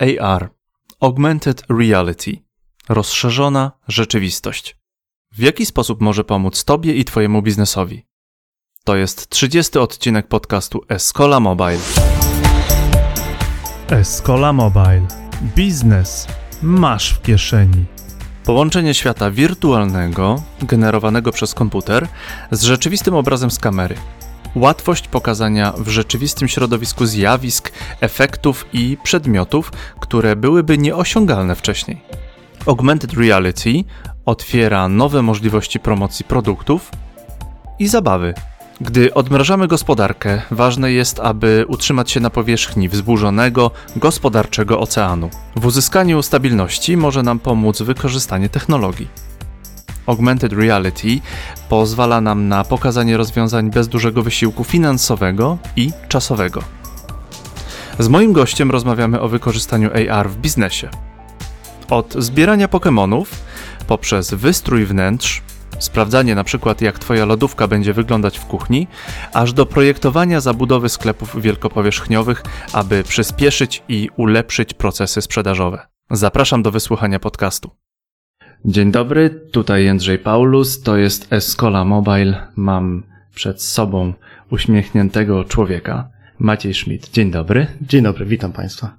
AR Augmented Reality rozszerzona rzeczywistość. W jaki sposób może pomóc Tobie i Twojemu biznesowi? To jest 30 odcinek podcastu Escola Mobile. Escola Mobile. Biznes masz w kieszeni. Połączenie świata wirtualnego, generowanego przez komputer, z rzeczywistym obrazem z kamery. Łatwość pokazania w rzeczywistym środowisku zjawisk, efektów i przedmiotów, które byłyby nieosiągalne wcześniej. Augmented Reality otwiera nowe możliwości promocji produktów i zabawy. Gdy odmrażamy gospodarkę, ważne jest, aby utrzymać się na powierzchni wzburzonego, gospodarczego oceanu. W uzyskaniu stabilności może nam pomóc wykorzystanie technologii. Augmented Reality pozwala nam na pokazanie rozwiązań bez dużego wysiłku finansowego i czasowego. Z moim gościem rozmawiamy o wykorzystaniu AR w biznesie. Od zbierania Pokémonów poprzez wystrój wnętrz, sprawdzanie na przykład jak Twoja lodówka będzie wyglądać w kuchni, aż do projektowania zabudowy sklepów wielkopowierzchniowych, aby przyspieszyć i ulepszyć procesy sprzedażowe. Zapraszam do wysłuchania podcastu. Dzień dobry, tutaj Jędrzej Paulus, to jest Escola Mobile. Mam przed sobą uśmiechniętego człowieka, Maciej Schmidt. Dzień dobry. Dzień dobry, witam Państwa.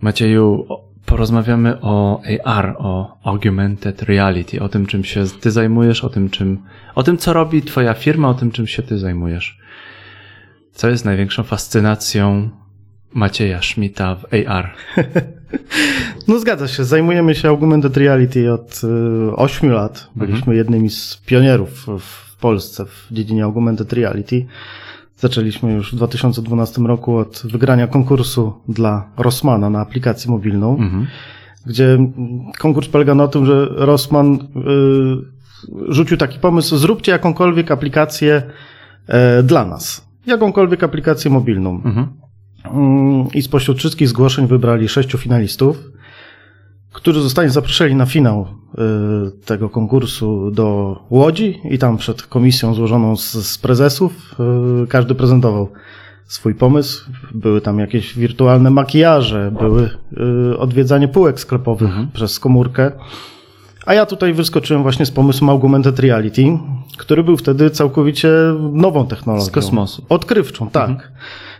Macieju, porozmawiamy o AR, o Augmented Reality, o tym, czym się ty zajmujesz, o tym, czym, o tym, co robi twoja firma, o tym, czym się ty zajmujesz. Co jest największą fascynacją Macieja Schmidta w AR? No zgadza się, zajmujemy się Augmented Reality od y, 8 lat. Byliśmy mhm. jednymi z pionierów w Polsce w dziedzinie Augmented Reality. Zaczęliśmy już w 2012 roku od wygrania konkursu dla Rossmana na aplikację mobilną, mhm. gdzie konkurs polega na tym, że Rossman y, rzucił taki pomysł, zróbcie jakąkolwiek aplikację y, dla nas. Jakąkolwiek aplikację mobilną. Mhm. Mm, I spośród wszystkich zgłoszeń wybrali sześciu finalistów, którzy zostali zaproszeni na finał y, tego konkursu do Łodzi i tam przed komisją złożoną z, z prezesów y, każdy prezentował swój pomysł. Były tam jakieś wirtualne makijaże, były y, odwiedzanie półek sklepowych mhm. przez komórkę. A ja tutaj wyskoczyłem właśnie z pomysłem Augmented Reality, który był wtedy całkowicie nową technologią. Z kosmosu. Odkrywczą, tak. Mhm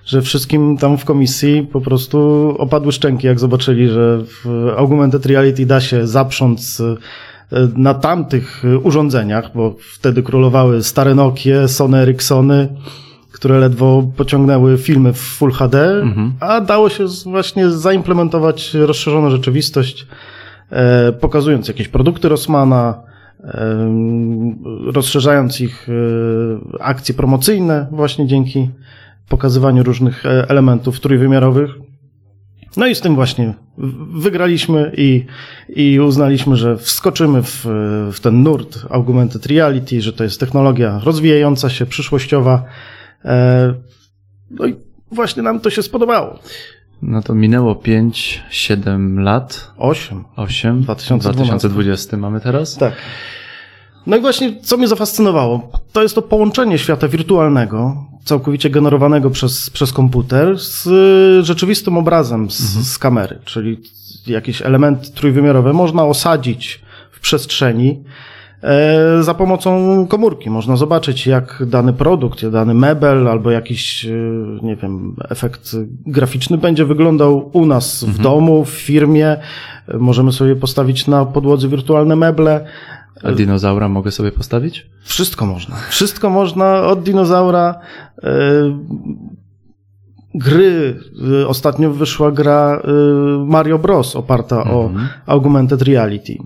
że wszystkim tam w komisji po prostu opadły szczęki, jak zobaczyli, że w Augmented Reality da się zaprząc e, na tamtych urządzeniach, bo wtedy królowały stare Nokie, Sony Ericssony, które ledwo pociągnęły filmy w Full HD, mhm. a dało się właśnie zaimplementować rozszerzoną rzeczywistość, e, pokazując jakieś produkty Rossmana, rozszerzając ich e, akcje promocyjne właśnie dzięki pokazywaniu różnych e, elementów trójwymiarowych. No i z tym właśnie wygraliśmy i, i uznaliśmy, że wskoczymy w, w ten nurt augmented reality, że to jest technologia rozwijająca się, przyszłościowa. E, no i właśnie nam to się spodobało. No to minęło 5, 7 lat. 8. 8. 2012. 2020 mamy teraz? Tak. No i właśnie, co mnie zafascynowało, to jest to połączenie świata wirtualnego, całkowicie generowanego przez, przez komputer, z rzeczywistym obrazem z, mhm. z kamery, czyli jakieś elementy trójwymiarowe można osadzić w przestrzeni za pomocą komórki. Można zobaczyć, jak dany produkt, dany mebel albo jakiś, e, nie wiem, efekt graficzny będzie wyglądał u nas w mhm. domu, w firmie. Możemy sobie postawić na podłodze wirtualne meble. A dinozaura mogę sobie postawić? Wszystko można. Wszystko można od dinozaura. E, gry. E, ostatnio wyszła gra e, Mario Bros. oparta mhm. o augmented reality.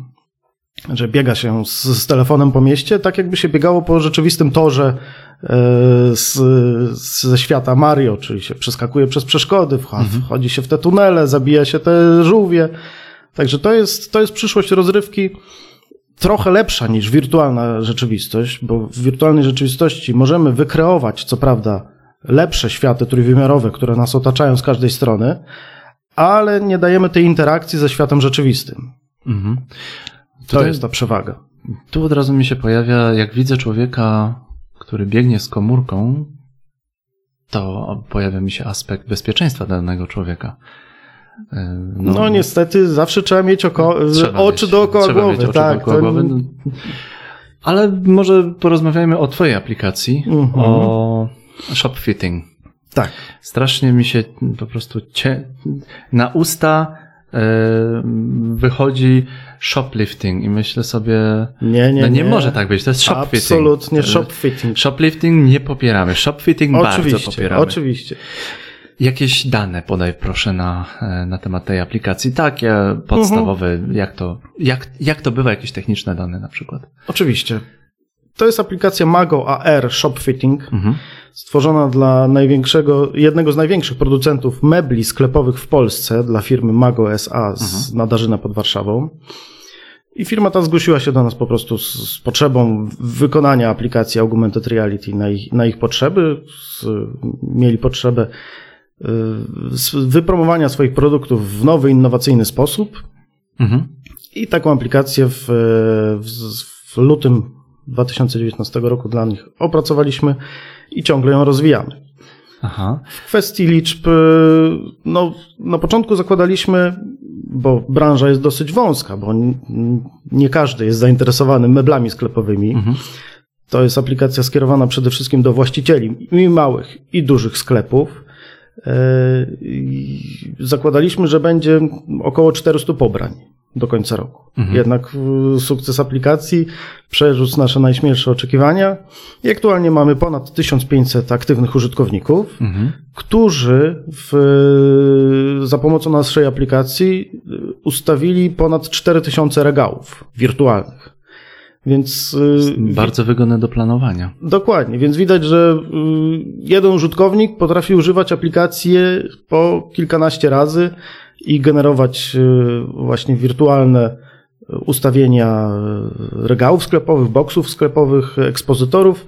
Że biega się z, z, telefonem po mieście, tak jakby się biegało po rzeczywistym torze z, ze świata Mario, czyli się przeskakuje przez przeszkody, wchodzi, mhm. wchodzi się w te tunele, zabija się te żółwie. Także to jest, to jest przyszłość rozrywki trochę lepsza niż wirtualna rzeczywistość, bo w wirtualnej rzeczywistości możemy wykreować, co prawda, lepsze światy trójwymiarowe, które nas otaczają z każdej strony, ale nie dajemy tej interakcji ze światem rzeczywistym. Mhm. To jest ta przewaga. Tu od razu mi się pojawia, jak widzę człowieka, który biegnie z komórką, to pojawia mi się aspekt bezpieczeństwa danego człowieka. E, No, niestety zawsze trzeba mieć oko, trzeba oczy mieć, dookoła trzeba głowy. Mieć oczy tak, dookoła to- głowy. No. Ale może porozmawiajmy o twojej aplikacji, Mhm. o shopfitting. tak. Strasznie mi się po prostu cie... na usta wychodzi shoplifting i myślę sobie, Nie, nie, no nie, może tak być, to jest shopfitting. Absolutnie shopfitting. Shoplifting nie popieramy, shopfitting bardzo Oczywiście, popieramy. oczywiście. Jakieś dane podaj proszę na, e, na temat tej aplikacji, takie podstawowe, Mhm. jak, to, jak, jak to bywa, jakieś techniczne dane na przykład. Oczywiście. To jest aplikacja Mago AR Shopfitting, Mhm. stworzona dla największego, jednego z największych producentów mebli sklepowych w Polsce, dla firmy Mago SA z Nadarzyna pod Warszawą. I firma ta zgłosiła się do nas po prostu z, z potrzebą wykonania aplikacji Augmented Reality na ich, na ich potrzeby. Z, mieli potrzebę y, wypromowania swoich produktów w nowy, innowacyjny sposób. Mhm. I taką aplikację w, w, w lutym 2019 roku dla nich opracowaliśmy i ciągle ją rozwijamy. Aha. W kwestii liczb, y, no, na początku zakładaliśmy, bo branża jest dosyć wąska, bo nie każdy jest zainteresowany meblami sklepowymi. Mhm. To jest aplikacja skierowana przede wszystkim do właścicieli i małych, i dużych sklepów. I Zakładaliśmy, że będzie około 400 pobrań do końca roku. Mhm. Jednak e, sukces aplikacji przerósł nasze najśmielsze oczekiwania i aktualnie mamy ponad 1500 aktywnych użytkowników, Mhm. którzy w, za pomocą naszej aplikacji e, ustawili ponad 4000 regałów wirtualnych. Więc e, Bardzo wygodne do planowania. Dokładnie, więc widać, że y, jeden użytkownik potrafi używać aplikacji po kilkanaście razy i generować y, właśnie wirtualne ustawienia y, regałów sklepowych, boksów sklepowych, ekspozytorów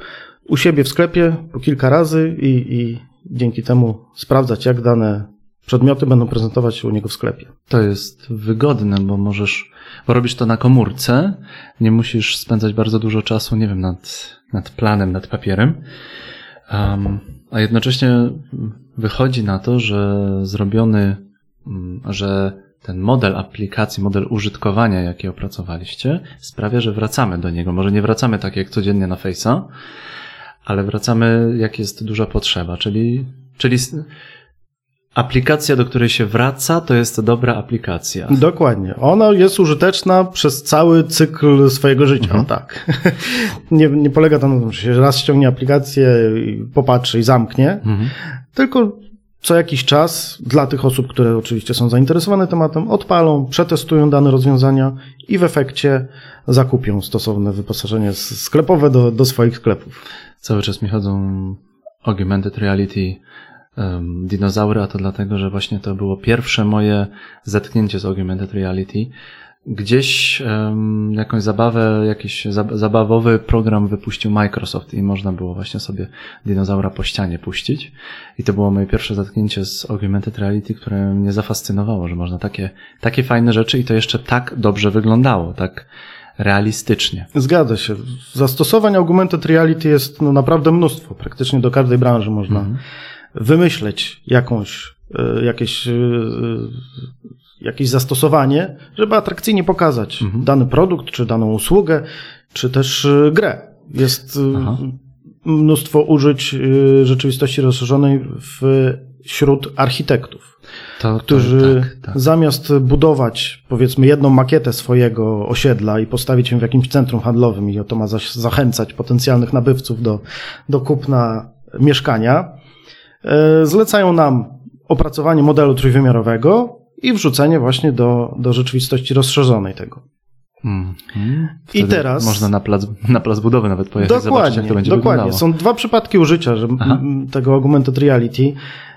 u siebie w sklepie po kilka razy i, i dzięki temu sprawdzać, jak dane przedmioty będą prezentować się u niego w sklepie. To jest wygodne, bo możesz, bo robisz to na komórce, nie musisz spędzać bardzo dużo czasu, nie wiem, nad, nad planem, nad papierem. Um, a jednocześnie wychodzi na to, że zrobiony, że ten model aplikacji, model użytkowania, jaki opracowaliście, sprawia, że wracamy do niego. Może nie wracamy tak jak codziennie na Face'a, ale wracamy jak jest duża potrzeba, czyli, czyli aplikacja, do której się wraca, to jest dobra aplikacja. Dokładnie. Ona jest użyteczna przez cały cykl swojego życia. Mhm. Tak. nie, nie polega to na tym, że się raz ściągnie aplikację, popatrzy i zamknie, Mhm. tylko co jakiś czas dla tych osób, które oczywiście są zainteresowane tematem, odpalą, przetestują dane rozwiązania i w efekcie zakupią stosowne wyposażenie sklepowe do, do swoich sklepów. Cały czas mi chodzą augmented reality um, dinozaury, a to dlatego, że właśnie to było pierwsze moje zetknięcie z augmented reality. Gdzieś um, jakąś zabawę, jakiś zab- zabawowy program wypuścił Microsoft i można było właśnie sobie dinozaura po ścianie puścić. I to było moje pierwsze zetknięcie z augmented reality, które mnie zafascynowało, że można takie, takie fajne rzeczy i to jeszcze tak dobrze wyglądało, tak realistycznie. Zgadza się. Zastosowań augmented reality jest no, naprawdę mnóstwo. Praktycznie do każdej branży można Mhm. wymyśleć jakąś, e, jakieś, e, jakieś zastosowanie, żeby atrakcyjnie pokazać Mhm. dany produkt, czy daną usługę, czy też e, grę. Jest e, Aha. mnóstwo użyć e, rzeczywistości rozszerzonej wśród architektów, To, to, którzy tak, tak. zamiast budować powiedzmy jedną makietę swojego osiedla i postawić ją w jakimś centrum handlowym i to ma zachęcać potencjalnych nabywców do, do kupna mieszkania, e, zlecają nam opracowanie modelu trójwymiarowego i wrzucenie właśnie do, do rzeczywistości rozszerzonej tego. Mhm. I teraz- Można na plac, na plac budowy nawet pojechać, zobaczyć jak to będzie dokładnie. wyglądało. Są dwa przypadki użycia że Aha. tego augmented reality.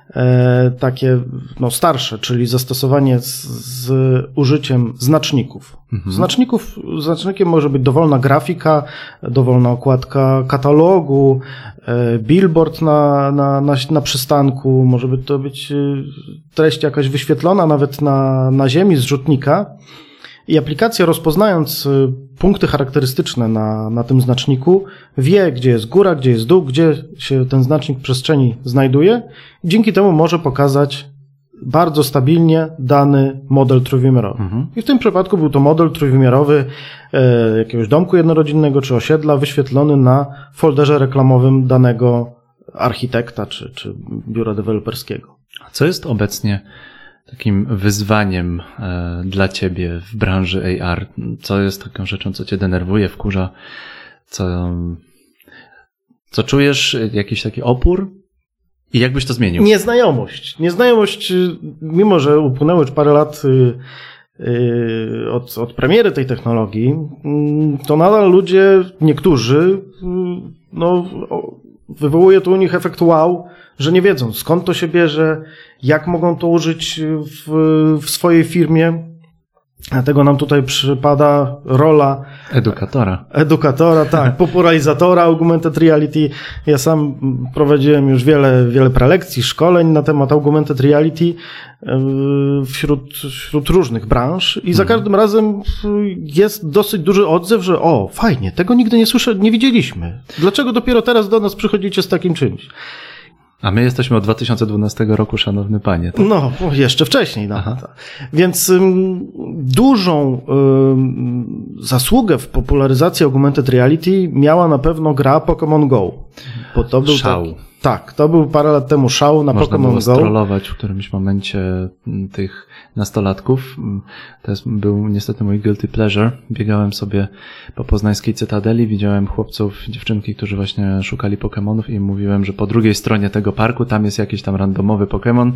E, takie no, starsze, czyli zastosowanie z, z użyciem znaczników. Mhm. Znaczników, znacznikiem może być dowolna grafika, dowolna okładka katalogu, e, billboard na, na, na, na przystanku, może być to być e, treść jakaś wyświetlona nawet na, na ziemi z rzutnika. I aplikacja rozpoznając y, punkty charakterystyczne na, na tym znaczniku, wie, gdzie jest góra, gdzie jest dół, gdzie się ten znacznik przestrzeni znajduje. I dzięki temu może pokazać bardzo stabilnie dany model trójwymiarowy. Mhm. I w tym przypadku był to model trójwymiarowy e, jakiegoś domku jednorodzinnego czy osiedla wyświetlony na folderze reklamowym danego architekta czy, czy biura deweloperskiego. A Co jest obecnie takim wyzwaniem e, dla ciebie w branży AR? Co jest taką rzeczą, co cię denerwuje, wkurza? Co, co czujesz? Jakiś taki opór? I jak byś to zmienił? Nieznajomość. Nieznajomość, y, mimo że upłynęło już parę lat y, y, od, od premiery tej technologii, mm, to nadal ludzie, niektórzy, y, no, wywołuje to u nich efekt wow, że nie wiedzą skąd to się bierze, jak mogą to użyć w, w swojej firmie. Dlatego nam tutaj przypada rola Edukatora. Edukatora, tak, popularizatora augmented reality. Ja sam prowadziłem już wiele, wiele prelekcji, szkoleń na temat augmented reality yy, wśród, wśród różnych branż i za każdym razem jest dosyć duży odzew, że o, fajnie, tego nigdy nie słyszę, nie widzieliśmy. Dlaczego dopiero teraz do nas przychodzicie z takim czymś? A my jesteśmy od 2012 roku, szanowny panie. Tak? No, jeszcze wcześniej. Aha. tak. Więc ym, dużą ym, zasługę w popularyzacji augmented reality miała na pewno gra Pokémon Go. Bo to był Szał. taki- tak, to był parę lat temu szał na Można było Pokémon Go. strollować w którymś momencie mm, tych nastolatków. Mm, To jest, był niestety mój guilty pleasure. Biegałem sobie po poznańskiej cytadeli, widziałem chłopców, dziewczynki, którzy właśnie szukali Pokemonów i mówiłem, że po drugiej stronie tego parku tam jest jakiś tam randomowy Pokemon.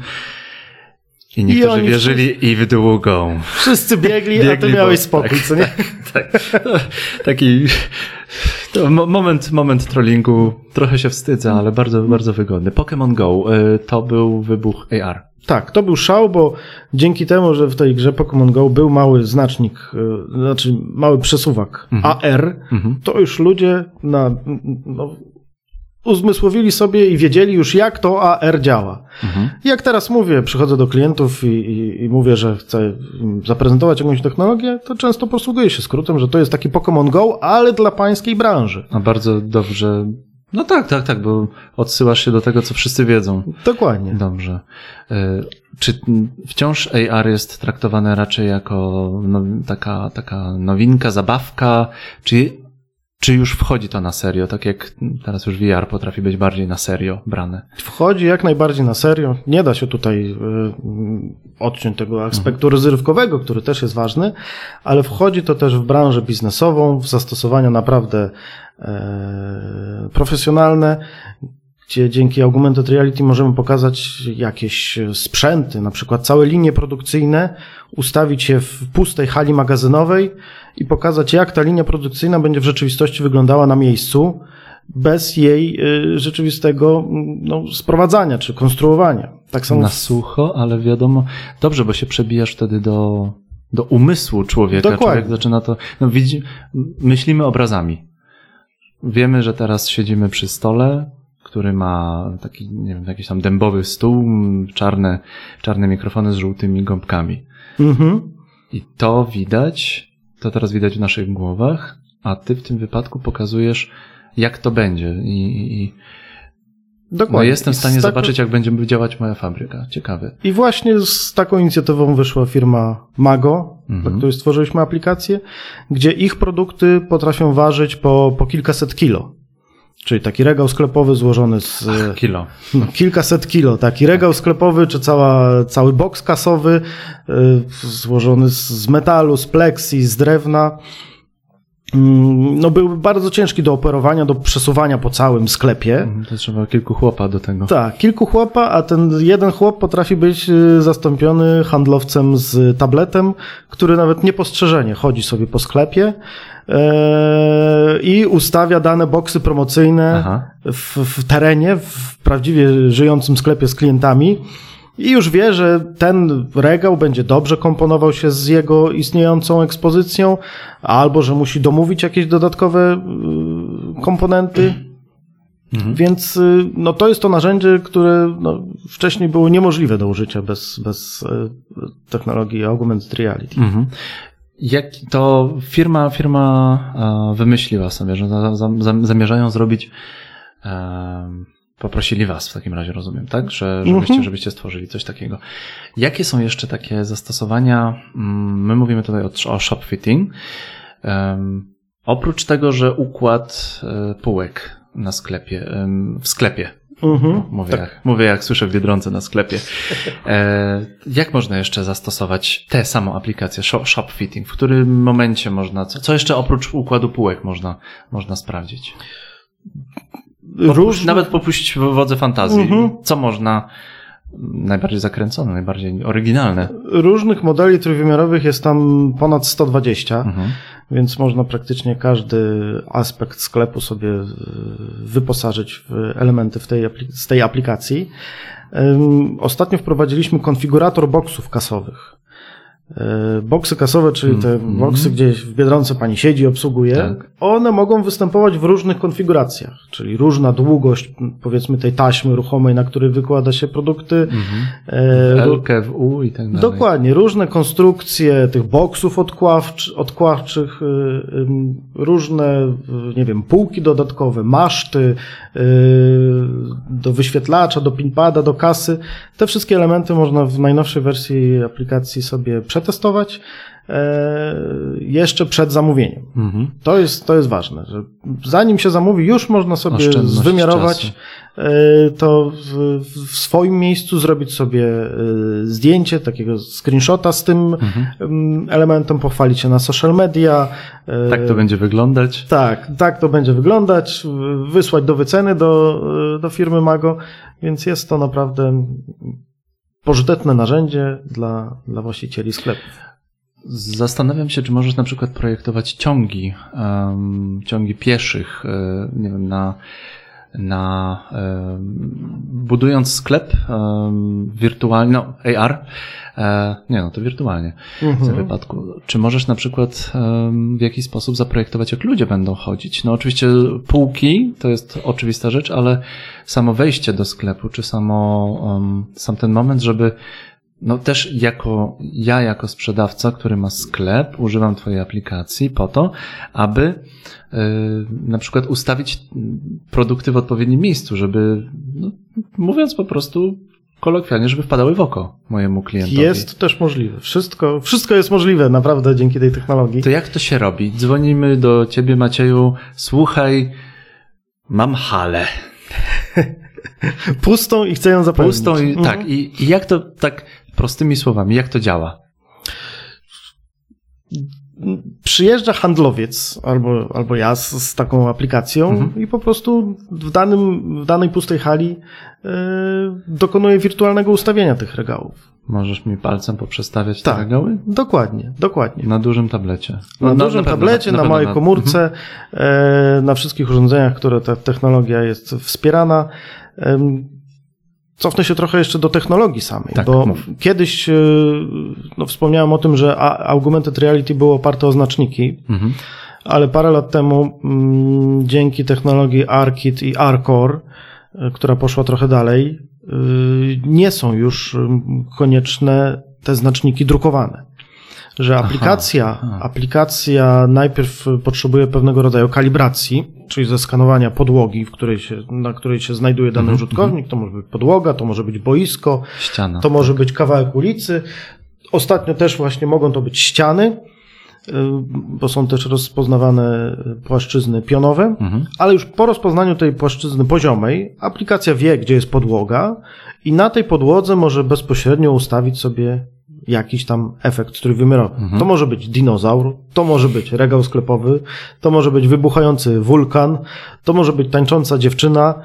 I niektórzy oni wierzyli i w go. Wszyscy biegli, a ty Biegli, miałeś bo- spokój, tak, co nie? Tak. To, taki to moment, moment trollingu. Trochę się wstydzę, ale bardzo, bardzo wygodny. Pokémon Go y, to był wybuch AR. Tak, to był szał, bo dzięki temu, że w tej grze Pokémon Go był mały znacznik, y, znaczy mały przesuwak AR, Mhm. to już ludzie na, no, uzmysłowili sobie i wiedzieli już, jak to AR działa. Mhm. Jak teraz mówię, przychodzę do klientów i, i, i mówię, że chcę zaprezentować jakąś technologię, to często posługuję się skrótem, że to jest taki Pokémon Go, ale dla pańskiej branży. A bardzo dobrze. No tak, tak, tak, bo odsyłasz się do tego, co wszyscy wiedzą. Dokładnie. Dobrze. Y, Czy wciąż AR jest traktowane raczej jako no, taka, taka nowinka, zabawka, czy, czy już wchodzi to na serio, tak jak teraz już VR potrafi być bardziej na serio brane? Wchodzi jak najbardziej na serio. Nie da się tutaj y, odciąć tego aspektu rozrywkowego, który też jest ważny, ale wchodzi to też w branżę biznesową, w zastosowania naprawdę e, profesjonalne, gdzie dzięki augmented reality możemy pokazać jakieś sprzęty, na przykład całe linie produkcyjne, ustawić je w pustej hali magazynowej i pokazać, jak ta linia produkcyjna będzie w rzeczywistości wyglądała na miejscu, bez jej y, rzeczywistego mm, no, sprowadzania czy konstruowania. Tak samo Na sucho, ale wiadomo, dobrze, bo się przebijasz wtedy do, do umysłu człowieka. Dokładnie. Człowiek zaczyna to, no widzi, myślimy obrazami. Wiemy, że teraz siedzimy przy stole, który ma taki, nie wiem, jakiś tam dębowy stół, czarne, czarne mikrofony z żółtymi gąbkami. Mhm. I to widać, to teraz widać w naszych głowach, a ty w tym wypadku pokazujesz, jak to będzie. I, i, i no Dokładnie. jestem w stanie taką- zobaczyć, jak będzie działać moja fabryka. Ciekawe. I właśnie z taką inicjatywą wyszła firma Mago, Mhm. dla której stworzyliśmy aplikację, gdzie ich produkty potrafią ważyć po, po kilkaset kilo. Czyli taki regał sklepowy złożony z Kilo. no, kilkaset kilo. Taki regał sklepowy, czy cała, cały boks kasowy y, złożony z, z metalu, z pleksji, z drewna. Mm, No, byłby bardzo ciężki do operowania, do przesuwania po całym sklepie. Mhm, To trzeba kilku chłopa do tego. Tak, kilku chłopa, a ten jeden chłop potrafi być y, zastąpiony handlowcem z tabletem, który nawet niepostrzeżenie chodzi sobie po sklepie e, i ustawia dane boksy promocyjne w, w terenie, w prawdziwie żyjącym sklepie z klientami. I już wie, że ten regał będzie dobrze komponował się z jego istniejącą ekspozycją, albo że musi domówić jakieś dodatkowe y, komponenty. Więc y, no, to jest to narzędzie, które no, wcześniej było niemożliwe do użycia bez, bez y, technologii augmented reality. Mhm. Jak to firma, firma e, wymyśliła sobie, że za, za, za, zamierzają zrobić e, poprosili was w takim razie, rozumiem, tak? Że, żebyście, Mhm. żebyście stworzyli coś takiego. Jakie są jeszcze takie zastosowania? mm, My mówimy tutaj o, o shop fitting. Em, oprócz tego, że układ e, półek na sklepie, em, w sklepie. Mhm. Mówię, jak, mówię jak słyszę w Biedronce na sklepie. E, jak można jeszcze zastosować tę samą aplikację shop fitting? W którym momencie można, co, co jeszcze oprócz układu półek można, można sprawdzić? Róż... Nawet popuścić wodze fantazji. Mhm. Co można najbardziej zakręcone, najbardziej oryginalne? Różnych modeli trójwymiarowych jest tam ponad 120, Mhm. więc można praktycznie każdy aspekt sklepu sobie e, wyposażyć w elementy w tej, z tej aplikacji. Ostatnio wprowadziliśmy konfigurator boksów kasowych. E, Boksy kasowe, czyli te Mhm. boksy, gdzie w Biedronce pani siedzi, obsługuje, Tak. one mogą występować w różnych konfiguracjach, czyli różna długość, powiedzmy, tej taśmy ruchomej, na której wykłada się produkty. W ró- L, w U i tak dalej. Dokładnie, różne konstrukcje tych boksów odkławcz, odkławczych, y, różne, y, nie wiem, półki dodatkowe, maszty y, do wyświetlacza, do pinpada, do kasy. Te wszystkie elementy można w najnowszej wersji aplikacji sobie przetestować e, jeszcze przed zamówieniem. Mhm. To jest, to jest ważne, że zanim się zamówi, już można sobie czasu. e, to w, w swoim miejscu, zrobić sobie e, zdjęcie, takiego screenshota z tym Mhm. em, elementem, pochwalić się na social media. Tak to będzie wyglądać. Tak, tak to będzie wyglądać, wysłać do wyceny do, do firmy Mago, więc jest to naprawdę pożyteczne narzędzie dla, dla właścicieli sklepów. Zastanawiam się, czy możesz na przykład projektować ciągi, em, ciągi pieszych, e, nie wiem, na, na em, budując sklep um, wirtualny, no AR, e, nie no, to wirtualnie w tym Mhm. wypadku. Czy możesz na przykład w jakiś sposób zaprojektować, jak ludzie będą chodzić? No oczywiście półki to jest oczywista rzecz, ale samo wejście do sklepu, czy samo, sam ten moment, żeby no też jako, ja jako sprzedawca, który ma sklep, używam twojej aplikacji po to, aby y, na przykład ustawić produkty w odpowiednim miejscu, żeby, no, mówiąc po prostu kolokwialnie, żeby wpadały w oko mojemu klientowi. Jest też możliwe. Wszystko, wszystko jest możliwe naprawdę dzięki tej technologii. To jak to się robi? Dzwonimy do ciebie, Macieju, słuchaj, mam halę. Pustą i chcę ją zapełnić. Pustą i Mhm. tak. I, I jak to tak prostymi słowami, jak to działa? Przyjeżdża handlowiec albo, albo ja z, z taką aplikacją Mhm. i po prostu w, danym, w danej pustej hali yy, dokonuje wirtualnego ustawienia tych regałów. Możesz mi palcem poprzestawiać Tak. te regały? Dokładnie, dokładnie. Na dużym tablecie. Na No, dużym pewno, tablecie, na, pewno małej na- komórce, e, na wszystkich urządzeniach, które ta technologia jest wspierana. Cofnę się trochę jeszcze do technologii samej, Tak, bo mów. kiedyś e, no, wspomniałem o tym, że augmented reality było oparte o znaczniki, Mhm. ale parę lat temu mm, dzięki technologii ARKit i ARCore, y, która poszła trochę dalej, y, nie są już konieczne te znaczniki drukowane. Że aplikacja, aha. aplikacja najpierw potrzebuje pewnego rodzaju kalibracji, czyli zeskanowania podłogi, w której się, na której się znajduje dany Mhm, użytkownik. To może być podłoga, to może być boisko, Ściana. to może być kawałek ulicy. Ostatnio też właśnie mogą to być ściany, y, bo są też rozpoznawane płaszczyzny pionowe, Mhm. ale już po rozpoznaniu tej płaszczyzny poziomej aplikacja wie, gdzie jest podłoga i na tej podłodze może bezpośrednio ustawić sobie jakiś tam efekt trójwymiarowy. Mhm. To może być dinozaur, to może być regał sklepowy, to może być wybuchający wulkan, to może być tańcząca dziewczyna.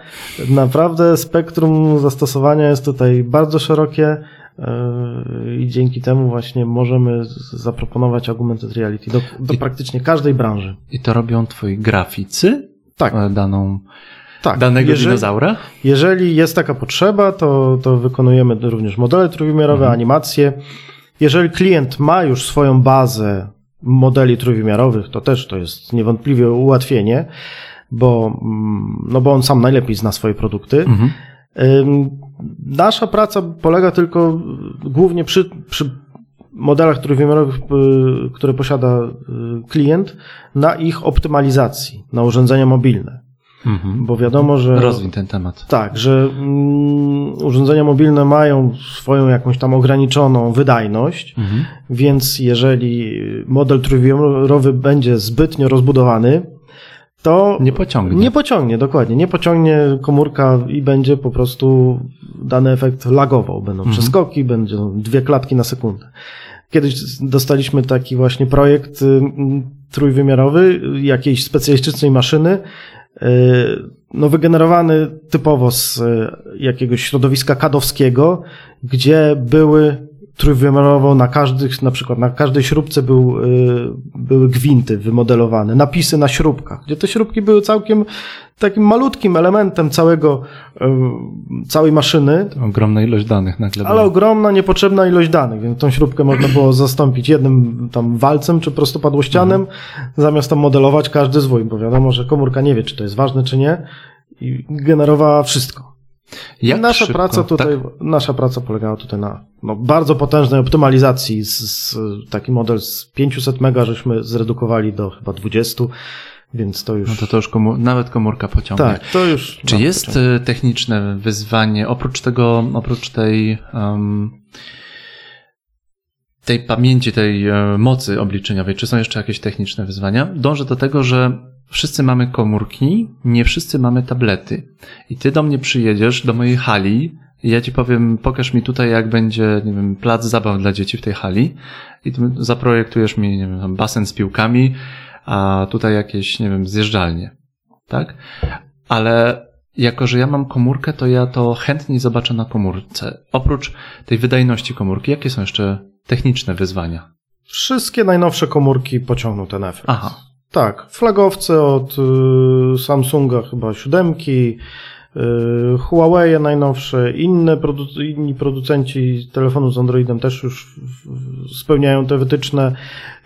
Naprawdę spektrum zastosowania jest tutaj bardzo szerokie yy, i dzięki temu właśnie możemy zaproponować augmented reality do, do I- praktycznie każdej branży. I to robią twoi graficy? Tak, E, Daną, tak. danego Jeżeli- dinozaura? Jeżeli jest taka potrzeba, to, to wykonujemy również modele trójwymiarowe, animacje. Jeżeli klient ma już swoją bazę modeli trójwymiarowych, to też to jest niewątpliwie ułatwienie, bo, mm, no bo on sam najlepiej zna swoje produkty. Mhm. Nasza praca polega tylko głównie przy, przy modelach trójwymiarowych, y, które posiada y, klient, na ich optymalizacji, na urządzenia mobilne. Mhm. bo wiadomo, że... Rozwin ten temat. Tak, że mm, urządzenia mobilne mają swoją jakąś tam ograniczoną wydajność, Mhm. więc jeżeli model trójwymiarowy będzie zbytnio rozbudowany, to Nie pociągnie. nie pociągnie, dokładnie. Nie pociągnie komórka i będzie po prostu dany efekt lagował. Będą Mhm. przeskoki, będą dwie klatki na sekundę. Kiedyś dostaliśmy taki właśnie projekt y, trójwymiarowy jakiejś specjalistycznej maszyny, no wygenerowany typowo z y, jakiegoś środowiska kadowskiego, gdzie były trójwymiarowo na każdych, na przykład na każdej śrubce był, y, były gwinty wymodelowane, napisy na śrubkach, gdzie te śrubki były całkiem takim malutkim elementem całego, y, całej maszyny, Ogromna ilość danych nagle. ale ogromna, niepotrzebna ilość danych, więc tą śrubkę można było zastąpić jednym tam walcem czy prostopadłościanem, zamiast tam modelować każdy zwój, bo wiadomo, że komórka nie wie, czy to jest ważne, czy nie i generowała wszystko. Jak nasza szybko? praca tutaj, Tak? nasza praca polegała tutaj na no, bardzo potężnej optymalizacji. Z, z, taki model z 500 mega żeśmy zredukowali do chyba 20, więc to już. No to to już nawet komórka pociągnie. tak, to już. Czy jest pociągnie. e, techniczne wyzwanie, oprócz tego, oprócz tej, um, tej pamięci, tej e, mocy obliczeniowej, czy są jeszcze jakieś techniczne wyzwania? Dążę do tego, że wszyscy mamy komórki, nie wszyscy mamy tablety. I ty do mnie przyjedziesz, do mojej hali, i ja ci powiem, pokaż mi tutaj, jak będzie, nie wiem, plac zabaw dla dzieci w tej hali, i ty zaprojektujesz mi, nie wiem, basen z piłkami, a tutaj jakieś, nie wiem, zjeżdżalnie. Tak? Ale jako, że ja mam komórkę, to ja to chętniej zobaczę na komórce. Oprócz tej wydajności komórki, jakie są jeszcze techniczne wyzwania? Wszystkie najnowsze komórki pociągną ten efekt. Aha. Tak, flagowce od y, Samsunga chyba siódemki, y, Huawei najnowsze, inne produ- inni producenci telefonów z Androidem też już spełniają te wytyczne.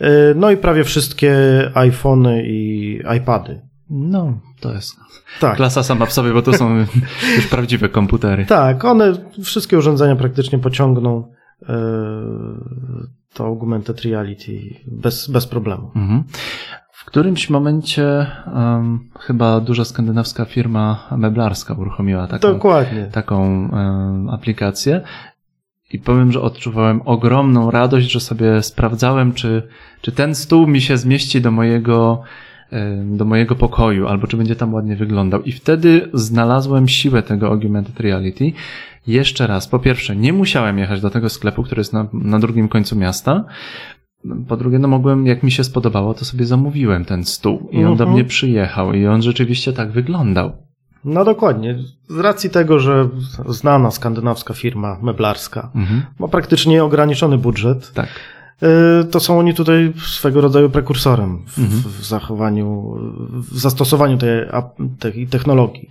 Y, no i prawie wszystkie iPhony i iPady. No, to jest Tak. klasa sama w sobie, bo to są już prawdziwe komputery. Tak, one wszystkie urządzenia praktycznie pociągną to augmented reality bez, bez problemu. Mhm. W którymś momencie um, chyba duża skandynawska firma meblarska uruchomiła taką, Dokładnie. taką em, aplikację i powiem, że odczuwałem ogromną radość, że sobie sprawdzałem, czy, czy ten stół mi się zmieści do mojego, do mojego pokoju, albo czy będzie tam ładnie wyglądał. I wtedy znalazłem siłę tego augmented reality. Jeszcze raz, po pierwsze, nie musiałem jechać do tego sklepu, który jest na, na drugim końcu miasta. Po drugie, no mogłem, jak mi się spodobało, to sobie zamówiłem ten stół i on do Mhm. mnie przyjechał i on rzeczywiście tak wyglądał. No dokładnie. Z racji tego, że znana skandynawska firma meblarska Mhm. ma praktycznie nieograniczony budżet, Tak. y, to są oni tutaj swego rodzaju prekursorem w, Mhm. w zachowaniu, w zastosowaniu tej, tej technologii.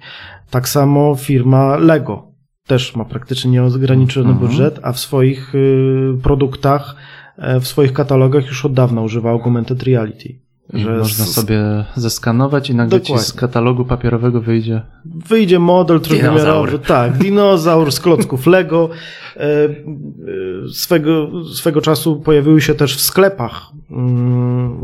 Tak samo firma Lego też ma praktycznie nieograniczony Mhm. budżet, a w swoich y, produktach, w swoich katalogach już od dawna używa augmented reality. Że można z- sobie zeskanować i nagle ci z Dokładnie. katalogu papierowego wyjdzie. Wyjdzie model trójwymiarowy, tak, dinozaur z klocków Lego. E, e, Swego, swego czasu pojawiły się też w sklepach. Mm,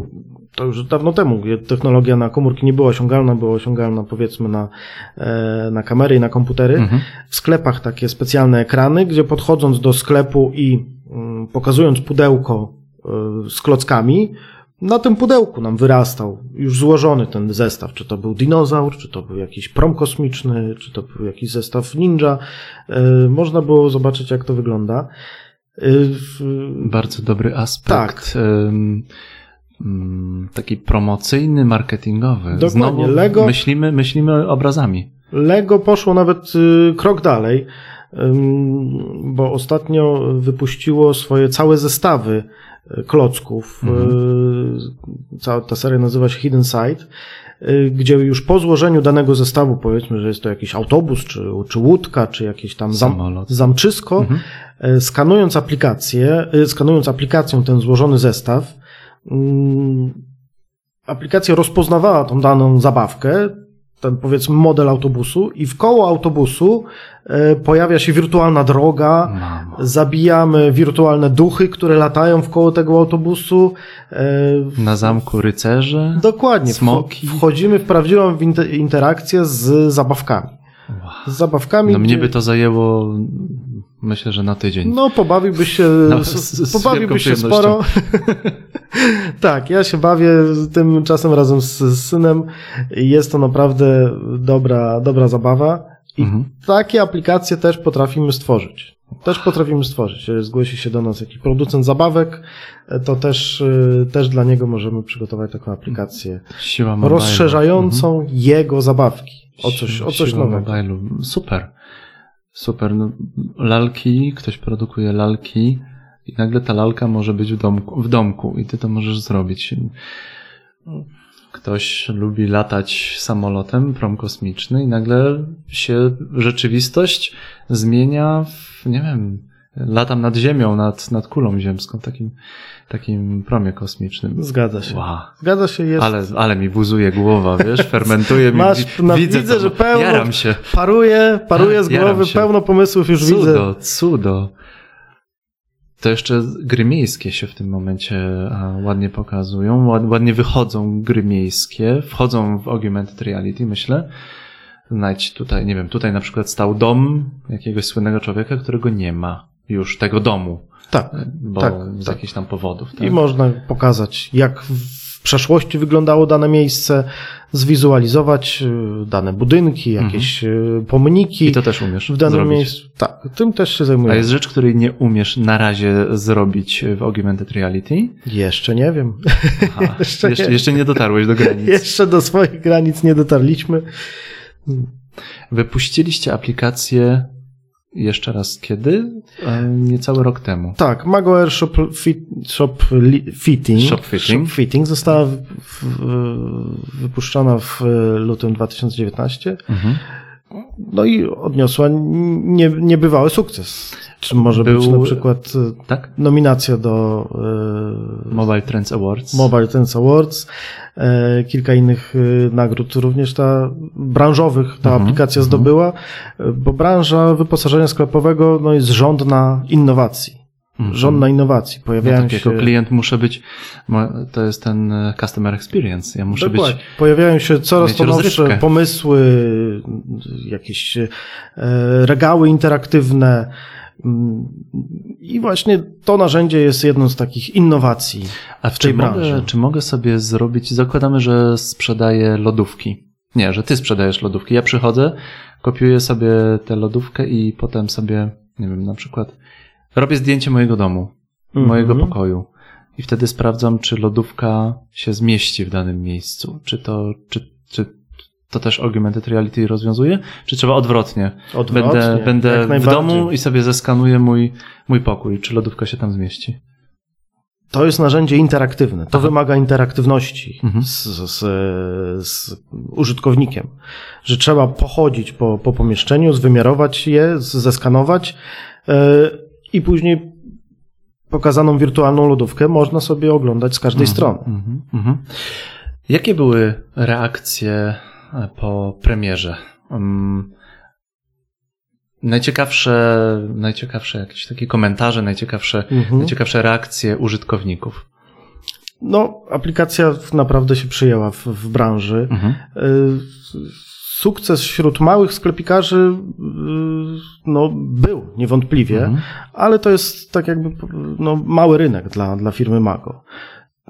To już dawno temu, technologia na komórki nie była osiągalna, była osiągalna powiedzmy na, e, na kamery i na komputery. Mhm. W sklepach takie specjalne ekrany, gdzie podchodząc do sklepu i pokazując pudełko e, z klockami, na tym pudełku nam wyrastał już złożony ten zestaw. Czy to był dinozaur, czy to był jakiś prom kosmiczny, czy to był jakiś zestaw ninja. E, Można było zobaczyć, jak to wygląda. E, Bardzo dobry aspekt. Tak. mm, taki promocyjny, marketingowy. Dokładnie. Znowu Lego- myślimy, myślimy obrazami. Lego poszło nawet y, krok dalej, bo ostatnio wypuściło swoje całe zestawy y, klocków. Y, Cała ta seria nazywa się Hidden Side, y, gdzie już po złożeniu danego zestawu, powiedzmy, że jest to jakiś autobus, czy, czy łódka, czy jakieś tam zam, zamczysko, Mhm. skanując aplikację, skanując aplikacją ten złożony zestaw, ym, aplikacja rozpoznawała tą daną zabawkę, ten powiedzmy model autobusu i w koło autobusu e, pojawia się wirtualna droga, Mamo. zabijamy wirtualne duchy, które latają w koło tego autobusu. e, Na zamku rycerze. Dokładnie. Smoki. Wcho- Wchodzimy w prawdziwą inter- interakcję z zabawkami. Z zabawkami. No mnie by to zajęło, myślę, że na tydzień. No, pobawiłbyś się, No, z- z- się sporo. tak, ja się bawię tym czasem razem z, z synem. Jest to naprawdę dobra, dobra zabawa. I Mhm. takie aplikacje też potrafimy stworzyć. Też potrafimy stworzyć. Zgłosi się do nas jakiś producent zabawek, to też, y, też dla niego możemy przygotować taką aplikację Siła rozszerzającą jego zabawki. O coś, o coś siła nowego. mobilu. Super. Super. No, lalki, ktoś produkuje lalki i nagle ta lalka może być w domku, w domku i ty to możesz zrobić. Ktoś lubi latać samolotem, prom kosmiczny i nagle się rzeczywistość zmienia w, nie wiem, latam nad ziemią, nad, nad kulą ziemską, takim, takim promie kosmicznym. Zgadza się. Wow. Zgadza się, jest. Ale, ale mi buzuje głowa, wiesz, fermentuje mi. Masz- na- widzę, widzę, to, że pełno- Jaram się. Paruje, paruje z głowy, pełno pomysłów już widzę. Cudo, cudo. To jeszcze gry miejskie się w tym momencie ładnie pokazują, ład, ładnie wychodzą gry miejskie, wchodzą w augmented reality, myślę. Znajdź tutaj, nie wiem, tutaj na przykład stał dom jakiegoś słynnego człowieka, którego nie ma już tego domu, Tak. bo Tak, z tak. jakichś tam powodów. Tak? I można pokazać, jak w przeszłości wyglądało dane miejsce, zwizualizować y, dane budynki, jakieś y, pomniki Mhm. I to też umiesz w danym zrobić. miejscu. Tak, tym też się A zajmuję. jest rzecz, której nie umiesz na razie zrobić w augmented reality? Jeszcze nie wiem. Aha, Jeszcze jeszcze, nie. jeszcze nie dotarłeś do granic. Jeszcze do swoich granic nie dotarliśmy. Wypuściliście aplikację jeszcze raz kiedy? E, Niecały rok temu. Tak, Mago Air Shop, fit, shop Fitting, Shop Fitting. Shop fitting została w, w, wypuszczona w lutym 2019. Mhm. No i odniosła nie, niebywały sukces. Czy może być Był- na przykład e, Tak? nominacja do e, Mobile Trends Awards. Mobile Trends Awards, e, kilka innych nagród również ta branżowych ta Mhm, aplikacja mhm. zdobyła, bo branża wyposażenia sklepowego no, jest żądna innowacji. Mhm. Żądna innowacji. Ja Pojawiają tak, się jako klient muszę być, to jest ten e, customer experience. Ja muszę Dokładnie. być, Pojawiają się coraz to nowsze pomysły, jakieś e, regały interaktywne. mm, I właśnie to narzędzie jest jedną z takich innowacji. a w tej mogę, branży. czy mogę sobie zrobić, zakładamy, że sprzedaję lodówki. Nie, że ty sprzedajesz lodówki. Ja przychodzę, kopiuję sobie tę lodówkę i potem sobie, nie wiem, na przykład robię zdjęcie mojego domu. mojego Mhm. pokoju. I wtedy sprawdzam, czy lodówka się zmieści w danym miejscu. Czy to, czy, czy to też augmented reality rozwiązuje? Czy trzeba odwrotnie? Odwrotnie, Będę, będę w domu i sobie zeskanuję mój, mój pokój. Czy lodówka się tam zmieści? To jest narzędzie interaktywne. To Aha. wymaga interaktywności Mhm. z, z, z użytkownikiem. Że trzeba pochodzić po, po pomieszczeniu, zwymiarować je, zeskanować yy, i później pokazaną wirtualną lodówkę można sobie oglądać z każdej strony. Mhm, mhm. Jakie były reakcje e, po premierze? Um, najciekawsze, najciekawsze jakieś takie komentarze, najciekawsze, Mhm. najciekawsze reakcje użytkowników. No, aplikacja naprawdę się przyjęła w, w branży. Mhm. Y, Sukces wśród małych sklepikarzy y, no, był niewątpliwie, Mhm. ale to jest tak jakby no, mały rynek dla, dla firmy Mago.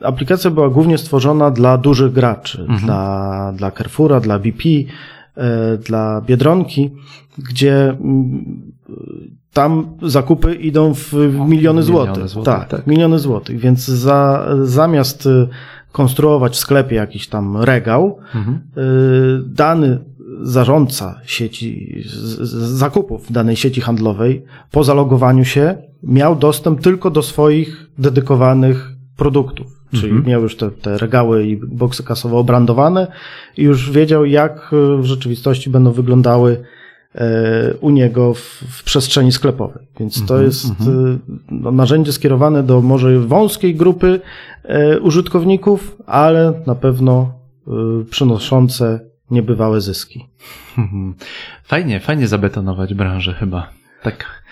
Aplikacja była głównie stworzona dla dużych graczy, Mhm. dla, dla Carrefoura, dla BP, e, dla Biedronki, gdzie mm, tam zakupy idą w miliony Miliony złotych. złotych, tak, tak. miliony złotych. Więc za, zamiast y, konstruować w sklepie jakiś tam regał, Mhm. y, dany zarządca sieci zakupów danej sieci handlowej po zalogowaniu się miał dostęp tylko do swoich dedykowanych produktów. Czyli Mhm. miał już te, te regały i boksy kasowe obrandowane i już wiedział, jak y, w rzeczywistości będą wyglądały u niego w, w przestrzeni sklepowej. Więc to Mhm, jest y, no, narzędzie skierowane do może wąskiej grupy e, użytkowników, ale na pewno y, przynoszące niebywałe zyski. Mhm. Fajnie, fajnie zabetonować branżę chyba. Tak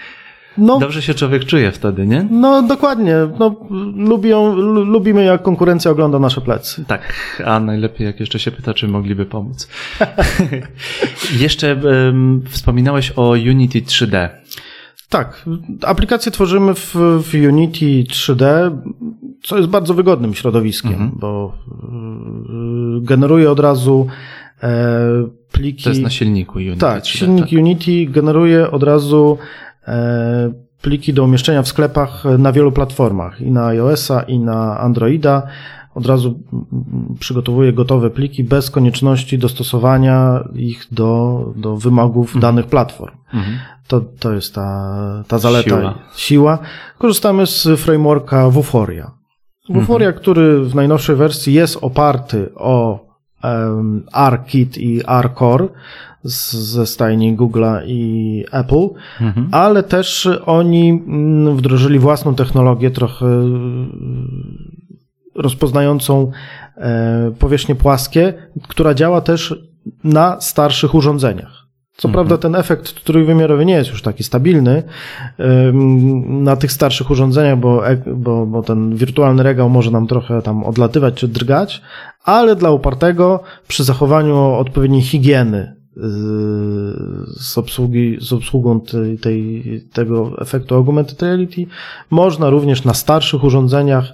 No, dobrze się człowiek czuje wtedy, nie? no dokładnie. No, lubią, lu- lubimy jak konkurencja ogląda nasze plecy. Tak, a najlepiej jak jeszcze się pyta, czy mogliby pomóc. jeszcze em, wspominałeś o Unity 3D. Tak, aplikację tworzymy w, w Unity 3D, co jest bardzo wygodnym środowiskiem, Mhm. bo y, generuje od razu e, pliki. To jest na silniku Unity Tak, 3D. silnik tak. Unity generuje od razu pliki do umieszczenia w sklepach na wielu platformach, i na iOS-a, i na Androida. Od razu przygotowuje gotowe pliki bez konieczności dostosowania ich do, do wymogów danych platform. Mhm. To, to jest ta, ta zaleta, Siła. siła. Korzystamy z frameworka Vuforia. Vuforia, Mhm. który w najnowszej wersji jest oparty o um, R-Kit i R-Core z, ze stajni Google'a i Apple, Mhm. ale też oni mm, wdrożyli własną technologię trochę y, rozpoznającą e, powierzchnie płaskie, która działa też na starszych urządzeniach. Co Mhm. prawda ten efekt trójwymiarowy nie jest już taki stabilny na tych starszych urządzeniach, bo, ek- bo, bo ten wirtualny regał może nam trochę tam odlatywać czy drgać, ale dla upartego przy zachowaniu odpowiedniej higieny z, obsługi, z obsługą tej, tej, tego efektu augmented reality można również na starszych urządzeniach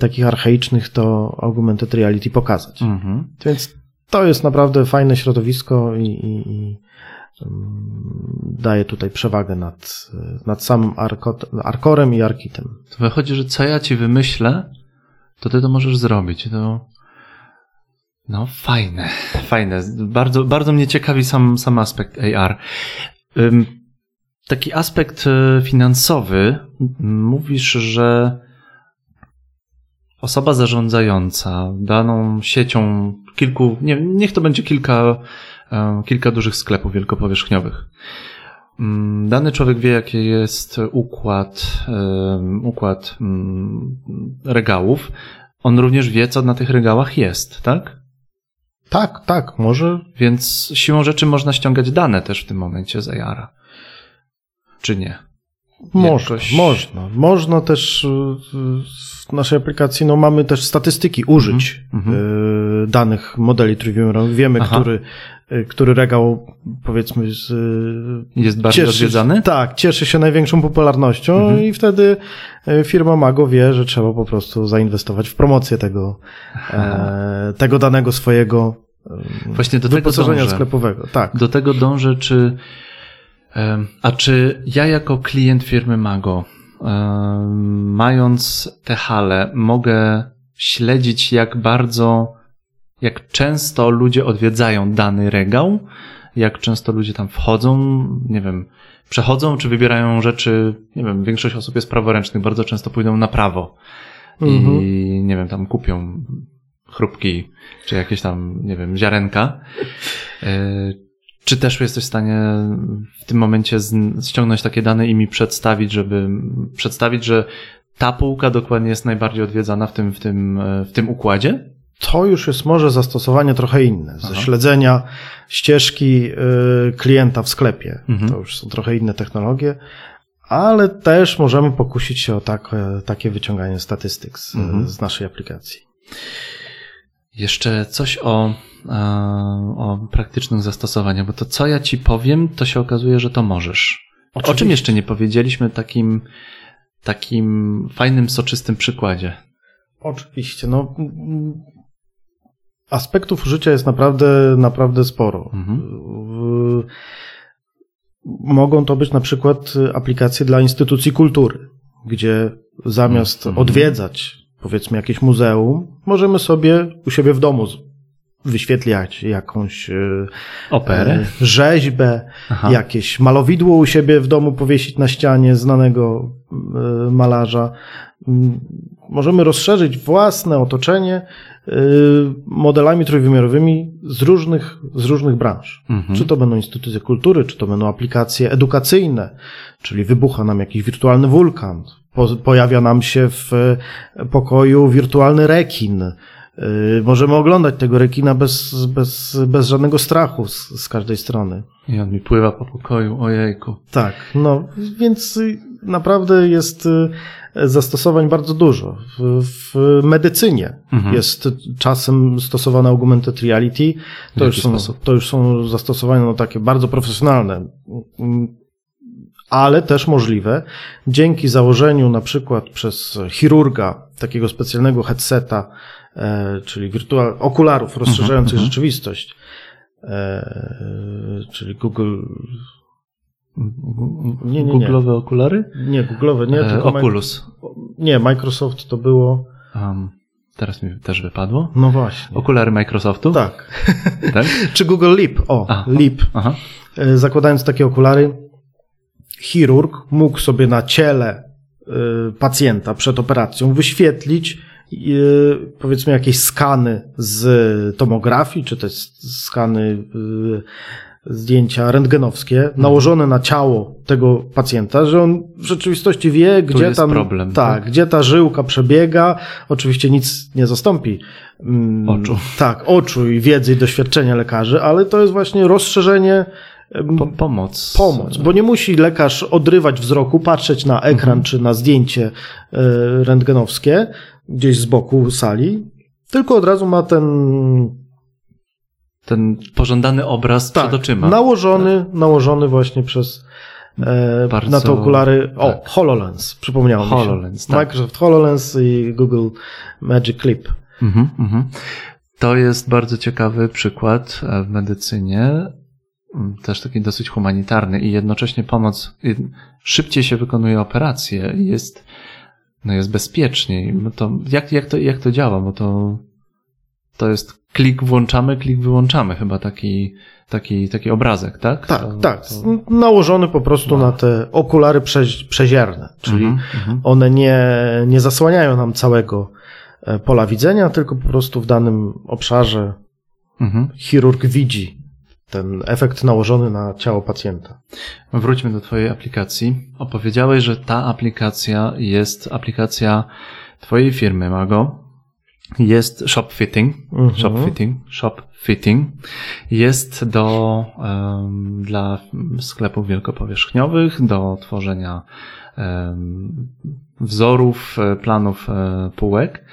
takich archaicznych to augmented reality pokazać. Mhm. Więc to jest naprawdę fajne środowisko i, i, i daje tutaj przewagę nad, nad samym Arco- Arcorem i Arkitem. To wychodzi, że co ja ci wymyślę, to ty to możesz zrobić. To... No, fajne, fajne. Bardzo, bardzo mnie ciekawi sam, sam aspekt AR. Taki aspekt e, finansowy. Mówisz, że osoba zarządzająca daną siecią kilku, nie, niech to będzie kilka, e, kilka dużych sklepów wielkopowierzchniowych. Dany człowiek wie, jaki jest układ, układ regałów. On również wie, co na tych regałach jest, tak? Tak, tak, może. Więc siłą rzeczy można ściągać dane też w tym momencie z AR-a. Czy nie? Można, Jakoś- można. Można też y, w naszej aplikacji, no mamy też statystyki użyć Mhm, y, danych modeli trójwymiarowych. Wiemy, Aha. który, który regał, powiedzmy, z, y, Jest bardziej cieszy, odwiedzany? Tak, cieszy się największą popularnością Mhm. i wtedy e, firma Mago wie, że trzeba po prostu zainwestować w promocję tego, e, tego danego swojego Właśnie do tego dążę. sklepowego. Tak. Do tego dążę, czy. A czy ja jako klient firmy Mago, mając te hale, mogę śledzić, jak bardzo, jak często ludzie odwiedzają dany regał? Jak często ludzie tam wchodzą, nie wiem, przechodzą, czy wybierają rzeczy, nie wiem, większość osób jest praworęcznych, bardzo często pójdą na prawo Mhm. i nie wiem, tam kupią chrupki, czy jakieś tam, nie wiem, ziarenka. E, Czy też jesteś w stanie w tym momencie ściągnąć takie dane i mi przedstawić, żeby przedstawić, że ta półka dokładnie jest najbardziej odwiedzana w tym, w tym, e, w tym układzie? To już jest może zastosowanie trochę inne, ze Aha. śledzenia ścieżki y, klienta w sklepie. Mhm. To już są trochę inne technologie, ale też możemy pokusić się o takie, takie wyciąganie statystyk z, Mhm. z naszej aplikacji. Jeszcze coś o, e, o praktycznych zastosowaniach, bo to co ja ci powiem, to się okazuje, że to możesz. O czym Oczywiście. jeszcze nie powiedzieliśmy takim, takim fajnym, soczystym przykładzie? Oczywiście, no. Aspektów użycia jest naprawdę, naprawdę sporo. Mhm. W- Mogą to być na przykład aplikacje dla instytucji kultury, gdzie zamiast Mhm. odwiedzać, powiedzmy, jakieś muzeum, możemy sobie u siebie w domu wyświetlać jakąś e, Operę? e, rzeźbę, Aha. jakieś malowidło u siebie w domu powiesić na ścianie znanego e, malarza. Możemy rozszerzyć własne otoczenie e, modelami trójwymiarowymi z różnych, z różnych branż. Mhm. Czy to będą instytucje kultury, czy to będą aplikacje edukacyjne, czyli wybucha nam jakiś wirtualny wulkan, po, pojawia nam się w pokoju wirtualny rekin, Y, Możemy oglądać tego rekina bez, bez, bez żadnego strachu z, z każdej strony. I on mi pływa po pokoju, ojejku. Tak, no więc y, naprawdę jest y, zastosowań bardzo dużo. W, w medycynie Mhm. jest czasem stosowane augmented reality. To już, są, sposób? to już są zastosowania no, takie bardzo profesjonalne, ale też możliwe dzięki założeniu na przykład przez chirurga takiego specjalnego headseta, czyli wirtual, okularów rozszerzających mhm. rzeczywistość, e, czyli Google, Nie, nie, nie. Google'owe okulary? nie Google'owe, nie, E, Oculus. nie, Microsoft to było, Um, teraz mi też wypadło. no właśnie. Okulary Microsoftu? Tak. tak? Czy Google Leap? O, A, Leap. Aha. E, zakładając takie okulary, chirurg mógł sobie na ciele e, pacjenta przed operacją wyświetlić e, powiedzmy jakieś skany z tomografii, czy też skany e, zdjęcia rentgenowskie nałożone na ciało tego pacjenta, że on w rzeczywistości wie, gdzie tam problem, tak, tak? gdzie ta żyłka przebiega. Oczywiście nic nie zastąpi mm, Oczu. Tak, oczu i wiedzy i doświadczenia lekarzy, ale to jest właśnie rozszerzenie Po, pomoc. pomoc, bo nie musi lekarz odrywać wzroku, patrzeć na ekran czy na zdjęcie e, rentgenowskie gdzieś z boku sali, tylko od razu ma ten Ten pożądany obraz tak, przed oczyma. nałożony, nałożony właśnie przez e, Bardzo- na te okulary. O, tak. HoloLens, przypomniało mi się. HoloLens, tak. Microsoft HoloLens i Google Magic Clip. Mhm, mhm. To jest bardzo ciekawy przykład e, w medycynie, m, też taki dosyć humanitarny i jednocześnie pomoc, szybciej się wykonuje operacje jest, no jest bezpieczniej. No to, jak, jak, to, jak to działa? Bo to, to jest klik włączamy, klik wyłączamy, chyba taki, taki, taki obrazek, tak? Tak, To- tak. to- Nałożony po prostu na te okulary prze, przezierne, czyli Mhm, mhm. one nie, nie zasłaniają nam całego e, pola widzenia, tylko po prostu w danym obszarze Mhm. chirurg widzi ten efekt nałożony na ciało pacjenta. Wróćmy do Twojej aplikacji. Opowiedziałeś, że ta aplikacja jest aplikacja Twojej firmy, Mago. Jest shop fitting. Mhm. Shop fitting. Shop fitting. Jest do, em, dla sklepów wielkopowierzchniowych, do tworzenia em, wzorów, e, planów e, półek.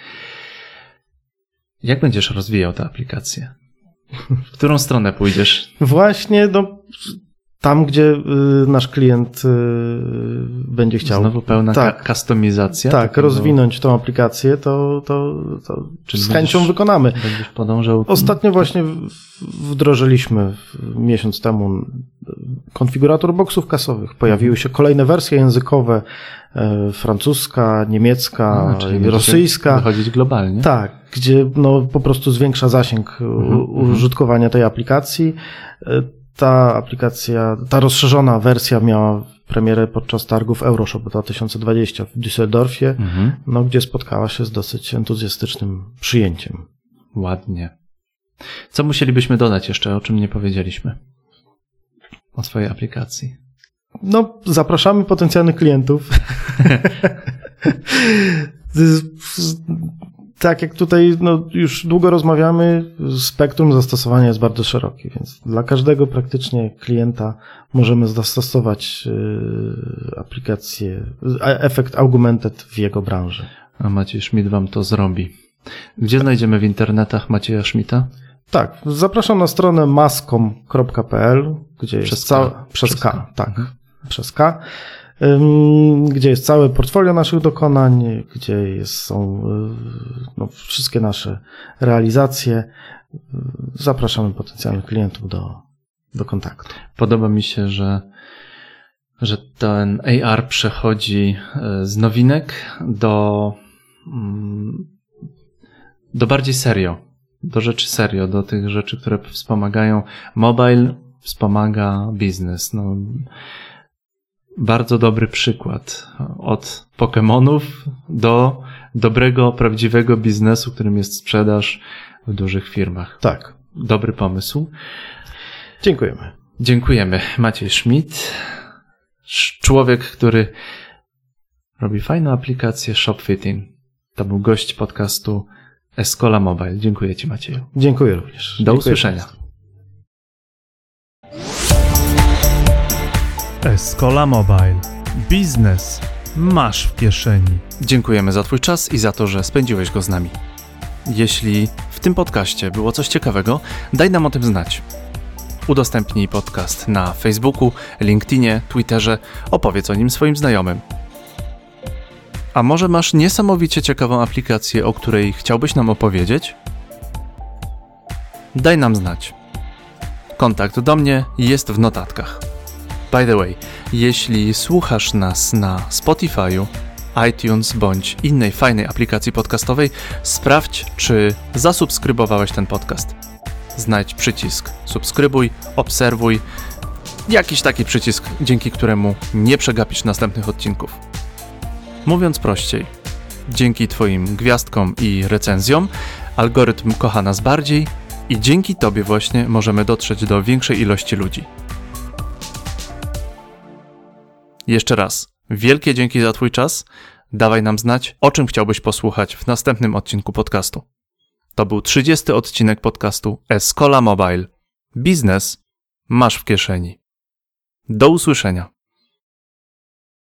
Jak będziesz rozwijał tę aplikację? W którą stronę pójdziesz? Właśnie no, tam, gdzie y, nasz klient y, będzie chciał Znowu pełna Tak. kustomizacja? tak, rozwinąć tą aplikację, to, to, to z chęcią będziesz- wykonamy. Będziesz podążał. Ostatnio właśnie wdrożyliśmy miesiąc temu konfigurator boksów kasowych. Pojawiły się kolejne wersje językowe, e, francuska, niemiecka, będziecie rosyjska. Wychodzić globalnie. Tak, gdzie no, po prostu zwiększa zasięg u- Mhm, użytkowania tej aplikacji. E, Ta aplikacja, ta rozszerzona wersja miała premierę podczas targów Euroshop 2020 w Düsseldorfie, Mhm. no, gdzie spotkała się z dosyć entuzjastycznym przyjęciem. Ładnie. Co musielibyśmy dodać jeszcze, o czym nie powiedzieliśmy? O swojej aplikacji. No, zapraszamy potencjalnych klientów. Tak jak tutaj no, już długo rozmawiamy, spektrum zastosowania jest bardzo szerokie, więc dla każdego praktycznie klienta możemy zastosować y, aplikację, e- efekt augmented w jego branży. A Maciej Schmidt wam to zrobi. Gdzie znajdziemy w internetach Macieja Schmidta? Tak, zapraszam na stronę maskom.pl, gdzie jest Przez K. całe, przez, Przez K, K. tak, Mhm. przez K, gdzie jest całe portfolio naszych dokonań, gdzie jest, są y, no, wszystkie nasze realizacje. Y, Zapraszamy potencjalnych klientów do, do kontaktu. Podoba mi się, że, że ten AR przechodzi e, z nowinek do, mm, do bardziej serio. Do rzeczy serio, do tych rzeczy, które wspomagają. Mobile wspomaga biznes. No, bardzo dobry przykład. Od Pokémonów do dobrego, prawdziwego biznesu, którym jest sprzedaż w dużych firmach. Tak, Dobry pomysł. dziękujemy. Dziękujemy. Maciej Schmidt, człowiek, który robi fajną aplikację ShopFitting. To był gość podcastu Escola Mobile. Dziękuję Ci Macieju. Dziękuję również. Do Dziękuję usłyszenia. państwu. Escola Mobile. Biznes masz w kieszeni. Dziękujemy za Twój czas i za to, że spędziłeś go z nami. Jeśli w tym podcaście było coś ciekawego, daj nam o tym znać. Udostępnij podcast na Facebooku, LinkedInie, Twitterze, opowiedz o nim swoim znajomym. A może masz niesamowicie ciekawą aplikację, o której chciałbyś nam opowiedzieć? Daj nam znać. Kontakt do mnie jest w notatkach. By the way, jeśli słuchasz nas na Spotify'u, iTunes bądź innej fajnej aplikacji podcastowej, sprawdź, czy zasubskrybowałeś ten podcast. Znajdź przycisk subskrybuj, obserwuj, jakiś taki przycisk, dzięki któremu nie przegapisz następnych odcinków. Mówiąc prościej, dzięki Twoim gwiazdkom i recenzjom, algorytm kocha nas bardziej i dzięki Tobie właśnie możemy dotrzeć do większej ilości ludzi. Jeszcze raz, wielkie dzięki za Twój czas. Dawaj nam znać, o czym chciałbyś posłuchać w następnym odcinku podcastu. To był 30 odcinek podcastu Escola Mobile. Biznes masz w kieszeni. Do usłyszenia.